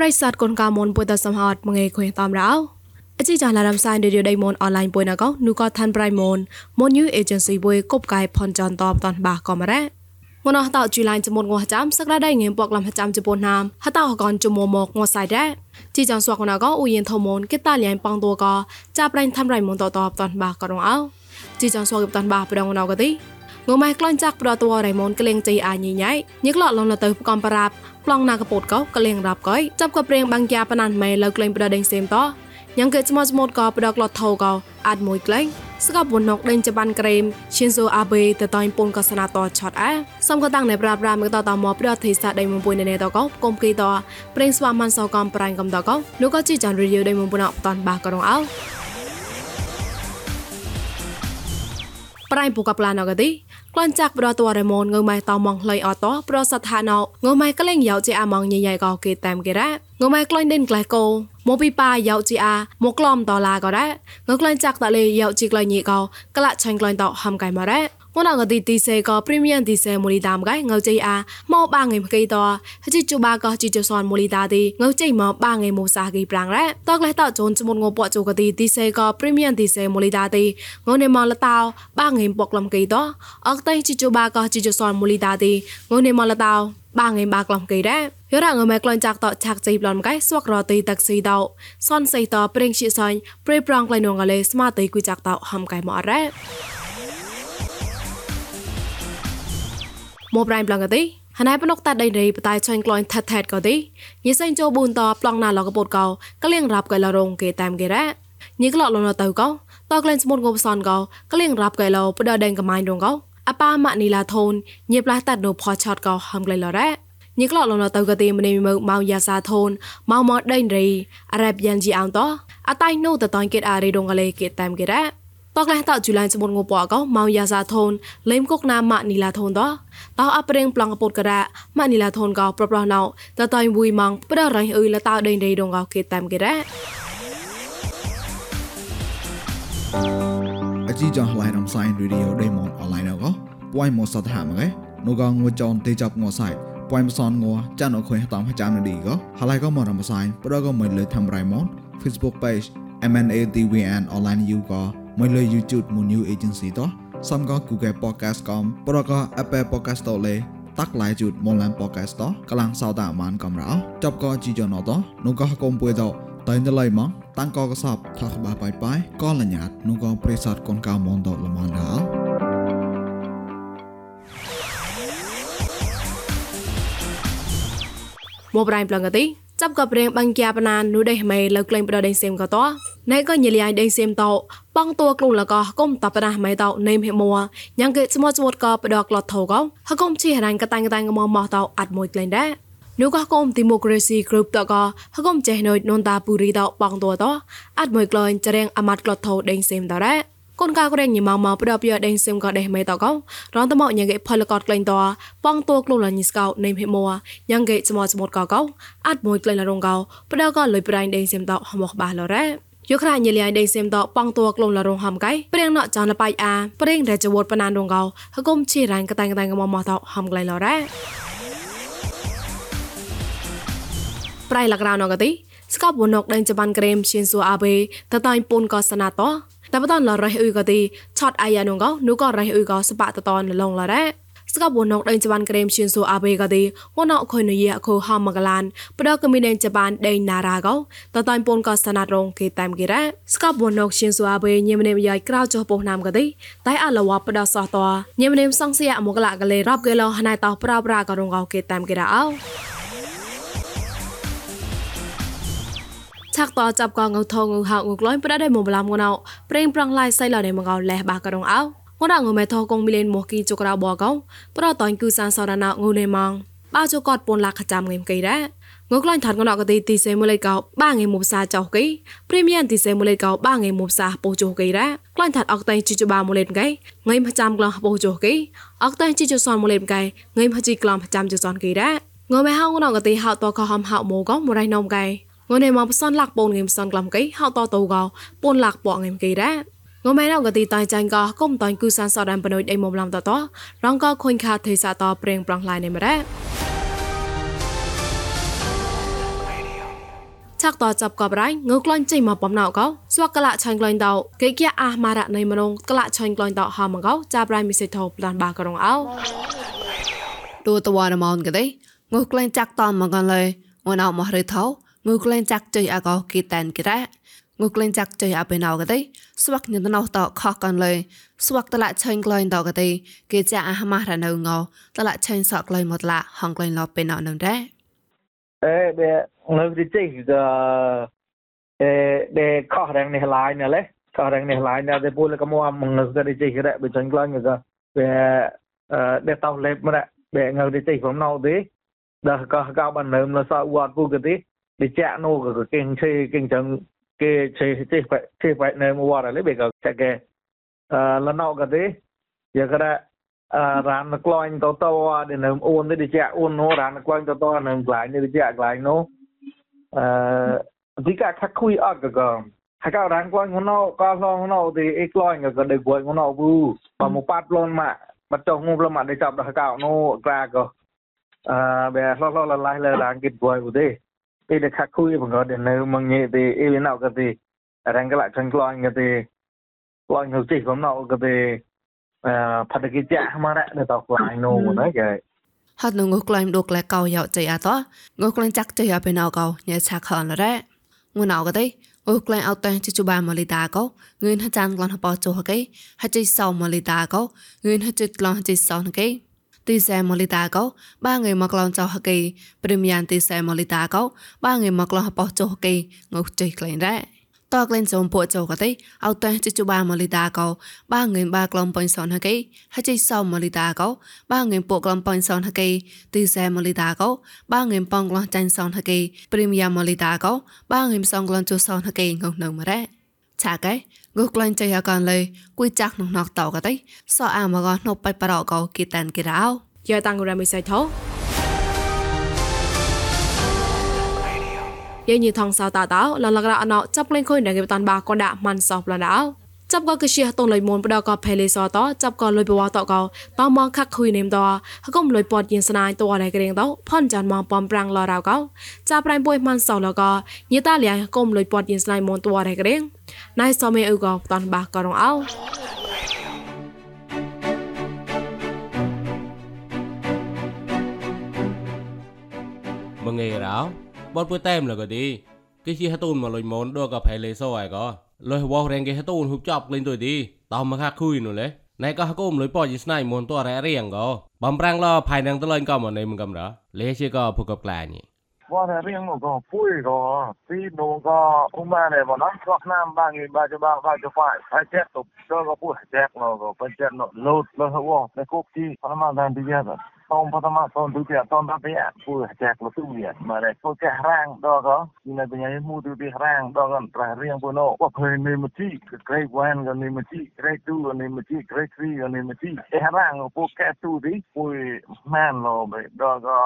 ប្រិស័តកូនកាមុនពុទ្ធសំហតមងេខុយតាមរោអជីចាឡារំសាយឌីដៃមុនអនឡាញពុយណកោនូក៏ឋានប្រៃមុនមុនយូអេเจนស៊ីបុយកົບកាយផនចនតបតនបាក៏មរ៉ាងនតោជីឡាញចមុនងោះចាំសក្តាដៃងៀមពកលំចាំជប៉ុនណាមហតោកនជមមកងោះសៃដែរជីចងសួកណកោអ៊ូយិនធមុនគេតាលៀងប៉ងតួក៏ចាប់ប្រៃឋានប្រៃមុនតតបតនបាក៏រងអោជីចងសួកបតនបាប្រងណកទីងម៉ែក្លាញ់ចាក់ប្រតវរៃមនក្លេងចៃអាញីញ៉ៃញឹកឡឡងលទៅកំប្រាប់ ប្លង់ណាកពតកោក្លេងរាប់កុយចាប់ក៏ព្រៀងបាំងជាប៉ណានម៉ែលើក្លេងប្រដេងសេមតញ៉ាំគេស្មោះស្មូតក៏ប្រដកលត់ថោក៏អាត់មួយក្លេងស្កបវណកដេញចបានក្រេមឈិនសូអាបេតតៃពុនក៏ស្នាតឆតអែសំក៏តាំងនៅប្រាប្រាមកតតមកប្រតិសាដៃមុំពុយនៅតកោកុំគីតប្រេងស្វាមិនសកំប្រាញ់កំតកោនោះក៏ជីចានរីយដៃមុំពុនអបតនបាក៏រងអោប្រៃពុកប្លានអកទី ក្លាន់ចាក់ប្រតវរមនងើម៉ៃតមងលៃអតប្រសថាណោងើម៉ៃក្លែងយោជាអាម៉ងញញៃក៏គេតាមគេរ៉ាងើម៉ៃក្លែងដេនក្លែកោមកពីប៉ាយោជាអាមកក្លំតឡាក៏ដែរងើក្លែងចាក់តលេយោជាក្លែងញីក៏ក្លាក់ឆាញ់ក្លែងតហំកៃមករ៉ា ងនងទីទីសេក៏ premium ទីសេមូលីតាមកែងៅជ័យអាមកបាងៃមកីតហជីជូបាក៏ជីជសនមូលីតាទីងៅជ័យមកបាងៃមូសាគីប្រាំងរ៉តកលេតជូនចមុនងពចូកទីទីសេក៏ premium ទីសេមូលីតាទីងៅនេមកលតោបាងៃពកលំគីតអកតៃជីជូបាក៏ជីជសនមូលីតាទីងៅនេមកលតោបាងៃបាក្លំគីរ៉យរងើម៉ែក្លាញ់ចាក់តឆាក់ជ័យប្លន់កែស្វករទីតាក់ស៊ីតោសនសៃតប្រេងជាសាញ់ប្រេប្រងក្លែងនងកលេស្មាតៃគួយចាក់តហំកែមអរ៉ា មកប្រៃប្លង់កទីហណៃប្នុកតាត់ដៃរីបតៃឆាញ់ក្លាញ់ថាត់ថាត់ក៏ទីញិសែងជោប៊ូនតប្លង់ណាឡកពតកោកលៀងរាប់កែលរងគេតាមគេរ៉ាញិក្លក់លនទៅកោតក្លែងស្មុតងបសនកោកលៀងរាប់កែលបដដេងកម៉ៃរងកោអប៉ាម៉ានីឡាធូនញិផ្លាស់តាត់នៅផឆតកោហំក្លែលរ៉ាញិក្លក់លនទៅកទីម្នេមើម៉ៅយ៉ាសាធូនម៉ៅម៉ដេងរីអរ៉ាប់យ៉ានជីអងតអតៃនូតតងគេអារីរងកលេគេតាមគេរ៉ា តកលះតជូឡានសមុនងពកោម៉ៅយ៉ាសាធូនលេមគុកណាម៉ានីឡាធូនតតោអប្រេងប្លង់កពុតការៈម៉ានីឡាធូនកោប្រប្រណៅតតៃវុយម៉ងប្ររៃអ៊ុយលតោដេងដេដងកោគេតាមគេរ៉ាអជីចងឡៃរំសាយរីឌីអូដេម៉ុនអនឡាញកោពួយមកសតហាមកែនូកងងួចនទេចាប់ងសៃពួយមសនងចានអខុយតាមចាំនឌីកោហឡៃកោមករំសាយប្រកោមិនលើធ្វើរៃម៉ុន Facebook page MNADWN online you ក៏ មួយលើ YouTube មួយ new agency តោះសំក៏ Google Podcast កំប្រក៏ Apple Podcast តលេតាក់ឡាយជូតមុនឡាន podcast តកលាំងសោតអាម៉ានកំរោចប់ក៏ជីយ៉ណតនោះក៏កុំពួយតតែណឡៃមកតាំងក៏កសបថាក្បាបាយបាយក៏លញ្ញាតនោះក៏ប្រេសតកូនកៅមនតលមនដល់មកប្រៃប្លងកទីចាប់ក៏ព្រៀងបាញ់ជាបណាននោះដេមេលើក្លែងប្រដេងសេមក៏ត ណែក៏ញលៃដេងសេមតបងតួក្លូលកកុំតបណាម៉ៃតនេមហេមួញ៉ាងគេស្មោះស្មោតក៏បដកលត់ថោកហកុំជីហរាញ់កតាំងកតាំងមកមកតអាត់មួយក្លែងដែរនោះក៏កុំ democracy group តក៏ហកុំចេះណុយននតាពូរីតបងតួតអាត់មួយក្លែងចរៀងអាម៉ាត់ក្លត់ថោដេងសេមតរ៉ាកូនកាក្រែងញម៉ៅមកប្រដបយដេងសឹមក៏ដេះមេតកោរងតមកញ៉ាងគេផលកតក្លែងតប៉ងតួក្លូលញីស្កោនេមហេមួញ៉ាងគេស្មោស្មូតកោកោអាត់មួយក្លែងលរងកោប្រដក៏លុយប្រៃដេងសឹមតហមកបាសលរ៉ា យកខ្រាញលៃដេសេមតប៉ងតួក្លូនលរងហំកៃព្រៀងណចនលបៃអាព្រៀងរចវតបណានរងកោហគុំឈីរ៉ាញ់កតាំងកតាំងកមមកតហំក្លៃលរ៉ាប្រៃលករោណកទីស្កបវណកដេញចបានក្រេមឈៀនសួអាបេតតៃពុនក៏សណាតតែបតនលរះអ៊ុយក៏ទីឆតអាយ៉ានងកនូក៏រះអ៊ុយក៏សបតតនលងលរ៉ា ស្កបវណកដេញចបានក្រេមឈៀនសួអាបេក៏ទីវណកខុយនយាខូហមមកឡានបដកមីដេញចបានដេញណារ៉ាកោតតៃពុនក៏សណាតរងគេតាមគេរ៉ាស្កបវណកឈៀនសួអាបេញៀមនេមយាយក្រៅចុះពោះណាមក៏ទីតែអលវបដសោះតញៀមនេមសងសៀមកឡាកលេរាប់គេលោហណៃតោប្រោប្រាក៏រងកោគេតាមគេរ៉ាអោឆាក់តចាប់កងងថងងហៅងក្លុយប្រដៃមកបឡាមងណៅប្រេងប្រងឡាយសៃឡដៃមកកោលេះបាក៏រងអោ ងរងមេថកងមីលេនមកគីជក្រៅបកោប្រតនគឺសានសរណៅងូនេម៉ងបាជកតពនលាខចាំងេមកៃរ៉ាងក្លាញ់ថាត់កណកទីទីសេមូលេកោបាងេមុបសាចោកៃព្រីមៀមទីសេមូលេកោបាងេមុបសាពោជោកៃរ៉ាក្លាញ់ថាត់អកតៃជីជបាមូលេកៃងៃមចាំក្លោពោជោកៃអកតៃជីជសនមូលេកៃងៃមជីក្លោមចាំជសនកៃរ៉ាងមេហៅកណកទីហៅតកហំហៅម៉ូកោមរៃណំកៃងនេមកផ្សនលាក់ពូនងេមសនក្លំកៃហៅតតូកោពូនលាក់ពងងេមកៃរ៉ា ងមែណៅកទីតៃចាញ់កកុំតៃគូសានសដានបណុយអីមកឡំតតរងកខុញខាទេសាតប្រេងប្រងឡៃនេមរ៉ាឆាក់តចាប់កបរៃងើក្លាញ់ចេញមកបំណៅកោស្វកละឆាញ់ក្លាញ់តោគេគៀអាម៉ារ៉នៃមនងក្លាឆាញ់ក្លាញ់តោហមកោចាប់រៃមីសេថោប្លានបាករងអោទូតវ៉ានមនកទេងើក្លែងចាក់តមកកាន់លើងួនអោមកឬថោងើក្លែងចាក់ជ័យអាកោគីតានគិរ៉ា ងើក្លែងចាក់ជ័យអាបេណៅកទេស្វាក់ញ៉ណោតខកកាន់លើស្វាក់តឡាឆេងក្លែងតកទេគេចាអាម៉ារនៅងោតឡាឆេងសក់ក្លែងមកឡាហងក្លែងលបេណៅនឹងដែរអេបេងើទីទីកអេដេខោះរងនេះឡាយណលេខោះរងនេះឡាយណតែពូលកមកមងើទីទីករបេចាញ់ក្លែងក៏បេអឺដេតោលេបមរៈបេងើទីទីព្រមណៅទេដល់ក៏កោបាននឹមលសវត្តពូកទេ đi chạy nô cái kinh chơi kinh chẳng cái chơi chơi ke che che pa che pa ne mu wa le be ga che ke la no thế, giờ cái ga ran na kloin to to wa de ne un de che un nó, ran na kloin to to ne klai ne để che klai nó. di ka khắc khui ở cái cơ, hai cái rang quan của nó có lo nó thì ít lo người cái đời quay của nó bu và một phát luôn mà bắt đầu ngu luôn mà để chọc được hai cái nó ra cơ à bé lo lo là lại là rang kịch quay của thế. ពេលដែលខាក់គួយបង្កនៅមកញេទីអ៊ីលណៅក៏ទីរងកលចង្ក្លាញ់ក៏ទីក្លាញ់ទៅទីកំណៅក៏ទីអឺផតគិចាមករៈទៅតក្លាញ់នោះណាគេហត់ងក្លែងដូក្លែកោយោចៃអតងក្លែងចាក់ចៃអបេណៅកោញ៉ាឆាខនរ៉ងួនអោក៏ ទេអូក្លែងអត់តែជជបាម៉លីតាកោងឿនហចានក្លនហបចុហកេហចៃសោម៉លីតាកោងឿនហចិតក្លនហចៃសោណកេទីសែម៉ូលីតាកោបាងៃមកឡងចោហកេព្រីមយ៉ាងទីសែម៉ូលីតាកោបាងៃមកឡងហបោចោហកេងុចៃក្លែងរ៉ាតក្លែងសំពួកចោកទេអត់តែជជបាម៉ូលីតាកោបាងៃបាក្លំប៉ុញសនហកេហចៃសោម៉ូលីតាកោបាងៃពួកក្លំប៉ុញសនហកេទីសែម៉ូលីតាកោបាងៃប៉ងក្លំចាញ់សនហកេព្រីមយ៉ាងម៉ូលីតាកោបាងៃសងក្លំជូសនហកេងុនៅមរ៉ា ឆាកែងុក្លែងចៃអាកានលេគួយចាក់នោះណកតោកតៃសអអាមកណប់បៃប្រកោគីតានគីរោយ៉ាតាំងរ៉ាមីសៃថោយាញីថងសៅតាតោលលករអណោចាប់លេងខុយនៅគេតានបាកនដាក់មិនសោះប្លានដោ ចាប់ក៏កជាតងលុយមូនបដក៏ផេលេសតចាប់ក៏លុយបវតក៏តមកខាក់ខុយនេមតហកុំលុយពតយិនស្នាយតអរក្រេងតផនចានមកបំប្រាំងលរៅក៏ចាប់ប្រៃបុយមិនសោលក៏ញីតាលៀកុំលុយពតយិនស្នាយមូនតអរក្រេងណៃសមេអ៊ូក៏តានបាក៏រងអោ menge rao bot pu tem lo ko di cái chi hatun mà lôi món đua gặp phải lấy số ai có lôi wo reng cái hatun hụp chọc lên tuổi đi tao mà khác khui nữa lấy này có hakum lôi bỏ chỉ snai món tua rẻ riêng có bấm răng lo phải năng tới lên có mà này mình cầm đó lấy chỉ có phụ cập lại nhỉ ว่าแต่เรื่องก็ปุ้ยก็ตีโนก็อุ้มมาเนี่ยบ่นะก็น้ำบางอีบาจะบ้าบาจะฝ่ายไอ้แจ๊กตบก็ก็ปุ้ยแจ๊กเราก็เป็นแจ๊กเนาะโลดแล้วหัวในคุกที่พม่าแดนที่แย่ តងបតមកតងទុតិយតងតតិយពូចែកលសុវិមកតែពូចែករាងដល់ក៏មានបញ្ញាមូទុតិយរាងដល់ក៏ប្រះរៀងពូណូក៏ភ័យនិមទីក្រេកវ៉ានក៏និមទីក្រេកទូក៏និមទីក្រេកទ្រីក៏និមទីអេរាងពូកែទូទីពូម៉ានលោបដល់ក៏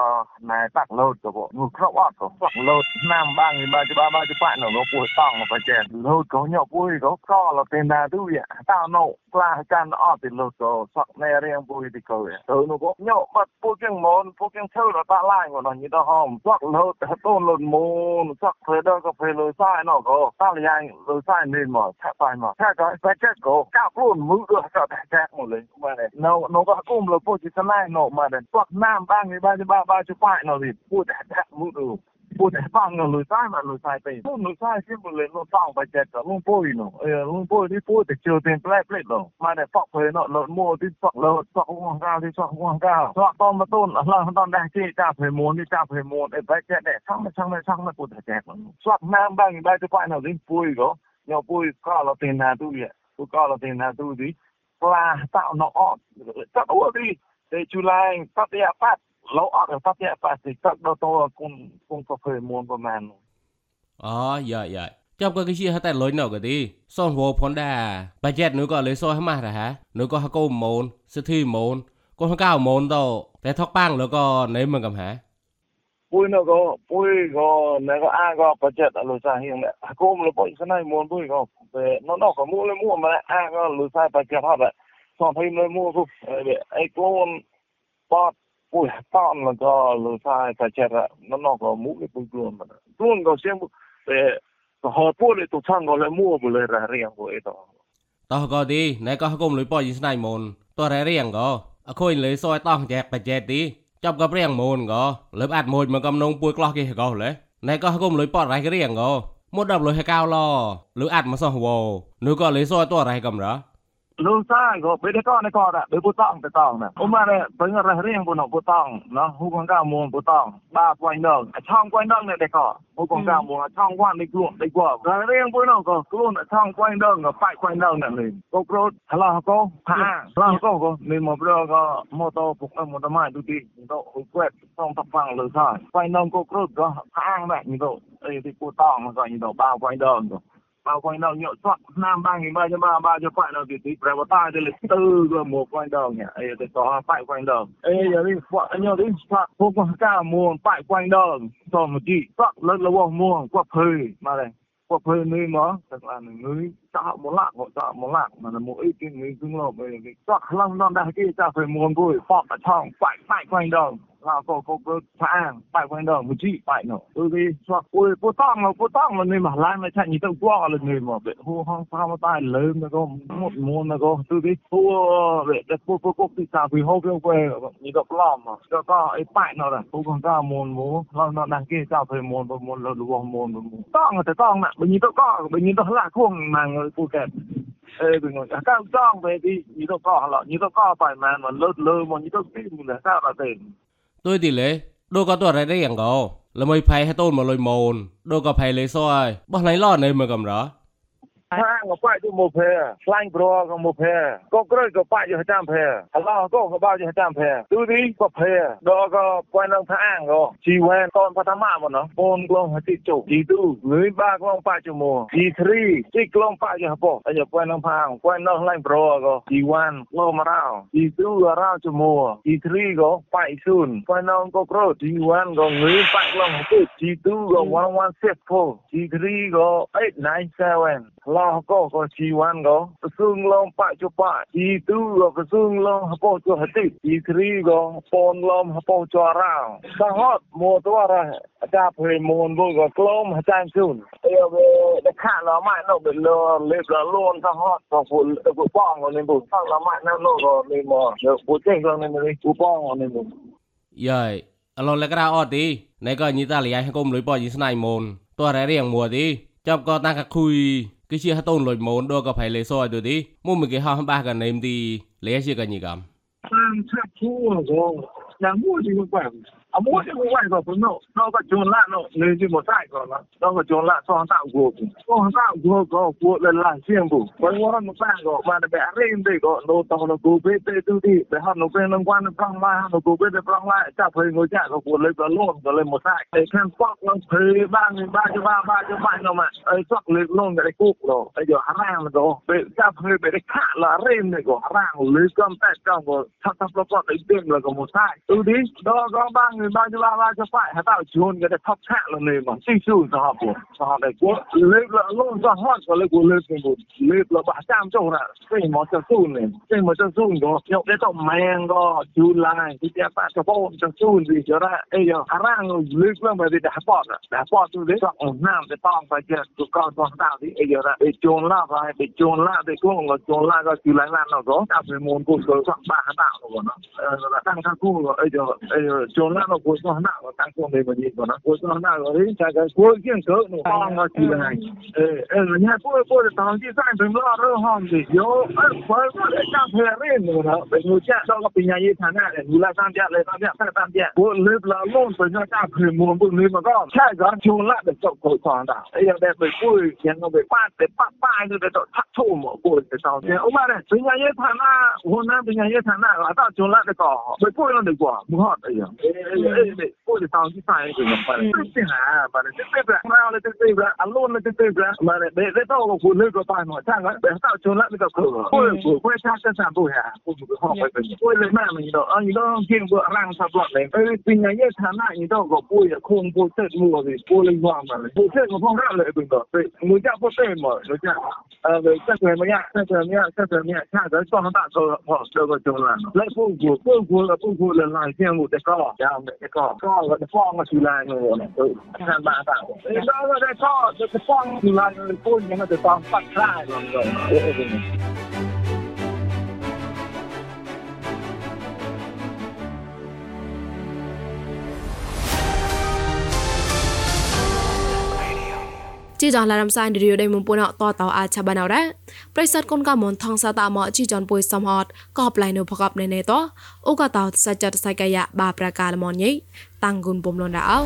ណែតាក់លោតក៏ងក្រអត់ក៏តាក់លោតណាំបាំងបាជបាបាជបាណូពូតងបច្ចែលោតក៏ញ៉ពូក៏ក៏លតេណាទូយតោណូក្លាចានអត់ទីលោតក៏សក់ណែរៀងពូទីក៏ទៅនោះក៏ញ៉បាត់ពួកជាងមូនពួកជាងឈើដល់តាឡាយក៏ញីដល់ហមសក់លោតតូនលុនមូនសក់ព្រេដល់ក៏ព្រេលុយសាយណោក៏តាលយ៉ាងលុយសាយនេះមកឆាក់សាយមកឆាក់ក៏បែកក៏កាប់ខ្លួនមើលក៏ឆាក់ឆាក់មកលេមកនេះណូណូក៏គុំលពួកជាស្នាយណូមកនេះសក់ណាមបាងនេះបាបាបាជប៉ាណូនេះពួកតែមើ លពួកតែបាងលុយសាយមកលុយសាយទៅពួកលុយសាយជាមកលេនោះតងបែកក៏លុងពុយណូអឺលុងពុយនេះពួកតែជឿទាំងផ្លែផ្លែឡមកនេះប៉ក់ព្រេណូលុតមួទីសក់លុតសក់វងកាទីសក់វងកាសក់តមកតូនឡងតនដែរជាចាព្រេមួននេះចាព្រេមួនអីបែកដែរឆាំឆាំឆាំពួកតែចែ លោកអត់ប្រតិបត្តិទឹកដល់តគុំគុំក៏ព្រមប្រហែលអូយ៉ាយ៉ាចាប់ក៏គេជាហតែលុយណៅក៏ទីសនវផនដាបាជេតនោះក៏លេសោះម៉ាស់ដែរហានោះក៏ហកូម៉ូនសិទ្ធិម៉ូនក៏ហកៅម៉ូនតតែថកប៉ាងលក៏ណេមិនកំហាពួយនោះក៏ពួយក៏ណែក៏អាក៏បាជេតលុយសាហៀងហកូមលបុយស្នៃម៉ូនពួយក៏ណោណោក៏មួលមួម៉ែអាក៏លុយសាបាជេតហត់សនភីមលមួសុអីខ្លួនបត pues tan la da lo sai ta chera no no ko mu ni pun plum na plum ko sem eh ko ha po le to chang ko le mu bu le ra riang ko e to to ko di nai ko hakom lui po yin snai mon to ra riang ko a khoi le soi tong jak pa jet di จับกับเรียงมูนก็เลยอัดมูนมันกำนงปุยกลอกกี่ก็เลยนายก็กุมเลยปอดไรก็เรียงก็มดดับเลยให้ก้าวรอหรืออัดมาสองวอนูก็เลยซอยตัวไรกำหรอ ลูกชายก็ไปได้ก้อนในกอดอะไปผู้ต้องไปต้องนะผมมาเนี่ยเป็นอะไรเรื่องบนของผู้ต้องเนาะผู้กองก้าวมวงผู้ต้องบ้าควายดองช่องควายดองเนี่ยได้ก่อผู้กองก้าวมวงช่องว่างในกลุ่มได้กว่าเรื่องปวยนองก็กลุ่มช่องควายดองก็ไปควายดองนั่นเลยก็โกรธทะเลาะก็ผ่าทะเลาะก็ก็มีมอบเรือก็มอตอปุกมอตอมาดูดีนี่ก็หุ่นแกวดต้องทับฟังเลยใช่ควายดองก็โกรธก็ผ่าแบบนี้ก็ไอ้ที่ผู้ต้องมันก็นี่ก็บ้าควายดองก็ bao quanh đâu nhậu soạn nam ba nghìn ba cho ba ba cho phải nào thì tí phải vào tai đây là tư rồi một quanh đầu nhỉ ấy thì có phải quanh đầu ấy giờ đi soạn nhau đi soạn không có cả muôn phải quanh đầu cho một chị soạn lớn là vô muôn qua phơi mà đây qua phơi nơi mà tức là người tạo một lạc họ tạo một lạc mà là mỗi cái người cưng lộp về cái soạn lăng non đây kia ta phải muôn vui phọt ở trong phải phải quanh đầu เร họ có có có phá phải quanh đường một chị phải nó tôi đi cho ôi bố tông nó bố tông nó nên mà lại mà chạy như tao qua là mà bị hô hong phá mà tai lớn nó có, một môn nó tôi đi hô bị đặt bố bố cục thì sao vì hô kêu quê như đọc mà. Cho có ấy phải nó là bố còn ra môn bố. Nó kia sao thời môn bố, môn là lùa môn bố, môn. Là tới tông nè bởi như tao có bởi như là khuôn mà người cô kẹt ê bình ngồi cao trang về đi, như tao có lọ như tao có phải mà mà lơ lơ mà, như tao cái là sao là tiền tôi thì lệ đô có tôi đây đấy rằng gò là mày phải hay tôi mà lôi mồn đô có phải lấy soi bỏ lấy lo này mà cầm rõ ห้างก็ป้ายอยู่โมเพฟลังบรอก็โมเพก็กรก็ป้ายอยู่จามเพฮัลโหลก็ก็ป้าอยู่จามเพดูดิก็เพดอก็ป้ายนังทางก็ชีแวนตอนพัฒนาบ่เนาะปนกลองหัติจุจีดูเงยบ้ากลองป้ายอยู่โมจีทรีจีกลองป้ายอยู่ฮะปอไอ้ป้ายนังพางป้ายนังไลังบรอก็จีวันกลงมาราวจีดูราวจุโมจีทรีก็ป้ายซุนป้ายนังก็กรจีวันก็เงยป้ายกลองติจีดูก็วันวันเซฟโฟจีทรีก็897ឡោះក៏ក៏ជីវ៉ាន់ក៏ប្រសឹងឡងបច្ចុប្បន្នជីទូក៏ប្រសឹងឡងហបោចុហតិជីគ្រីក៏ពនឡំហបោចរោសហតមកតរអាចារ្យព្រៃមូនបុក៏ក្លមអាចារ្យជូនអីវាដខាឡម៉ានៅបលលេបលូនសហតក៏ពុលទៅបងនេះបុសឡម៉ានៅនោះក៏នេះមកពុចេងក៏នេះមកពុបងនេះមកយាយអឡឡក្រៅអត់ទីណែក៏ញីតាលយាយហកុំលុយប៉យស្នៃមូនតររៀងមួទីចាប់ក៏តាកคุย គេហតូនលុយមូនដកផៃលេសអត់ទូទីមុំគេហោះបាសកណេមទីលេជាកញីកំបានថាធួរហ្គងណាមួយទីបាន 아무것도 공부하니까 분노 너가 존나노 내지 못하거나 너가 존나 소한다 고고 소한다 고고 고를라 신부 원원 못하고 만에 배린데 거 노동노 고베테 두디 배하노 배는 관은 방마 하노 고베테 방마 잡회 고자 거 고를 걸론 걸을 못하 그냥 꽉 렁페 방이 바지 바 바지 바노마 에 쏙을 렁 그래 고고 에요 하랑도 배 잡회 배를 카라 린데 거 하랑 르컴 패 정고 타타플럭 거 이땡 거 못하 두디 너가 방이 2033 sampai jihun kada top chat la ne ma si su sa ha po sa ha de ko le la lo sa ha ko le ko le ko le la ba sam cho ra sai mà cho su cái sai mo cho su go yo de to mang go ju la ti ya pa cho po cho su di cho ra. E yo arang le ko ma de da pa da pa tu de sa on nam de pa pa je tu ka to ta di e giờ ra bị chôn la ba e chon la de ko ngo chôn la ga ju la na no go ta se mon ko so sa ba ha ta go no tăng tang ta ku e yo e yo chon la no 我说那个当过没的你说呢我说那个人家在国营各种方面我安全嗯嗯人家的道理咱也挣都好多有我我的家庭没有钱找个对象也太难你来当店来当店，再当店我来不知道农村的家规我们不知道上就那个照顾大哎呀那个过日子的爸爸爸爸那个照他偷摸过的照片我呢人家也太难我们呢不想也太了大个不好的呀。ต้องไปเจอกูก็ต้องตาดิไอ้เดี๋ยวไอ้โจรล่าไปไอ้โจรล่าไอ้กุ้งก็โจรล่าก็จูลายล่าเนาะก็จับไปมูลกูก็สักบ้าหาตาก็เ 呃，为这个么样，这个么样，这个么样，看咱双方大头跑这个中了，那不顾不顾了，不顾了，那见我的高，然后的高，高我的放个出来我呢，都看办法。你那个在高，这个放出来，过年了就放放出来了，我我。 ជីចងឡារំសាយឌីយោដេមុំពុនតតអាឆាបានអរ៉ាប្រិស័តកូនកាមនថងសាតាមកជីចនពុយសំហតកបឡៃនៅផកបណេណេតអូកតោសច្ចតសៃកាយបាប្រកាលមនញីតាំងគុនពុំលនរអោ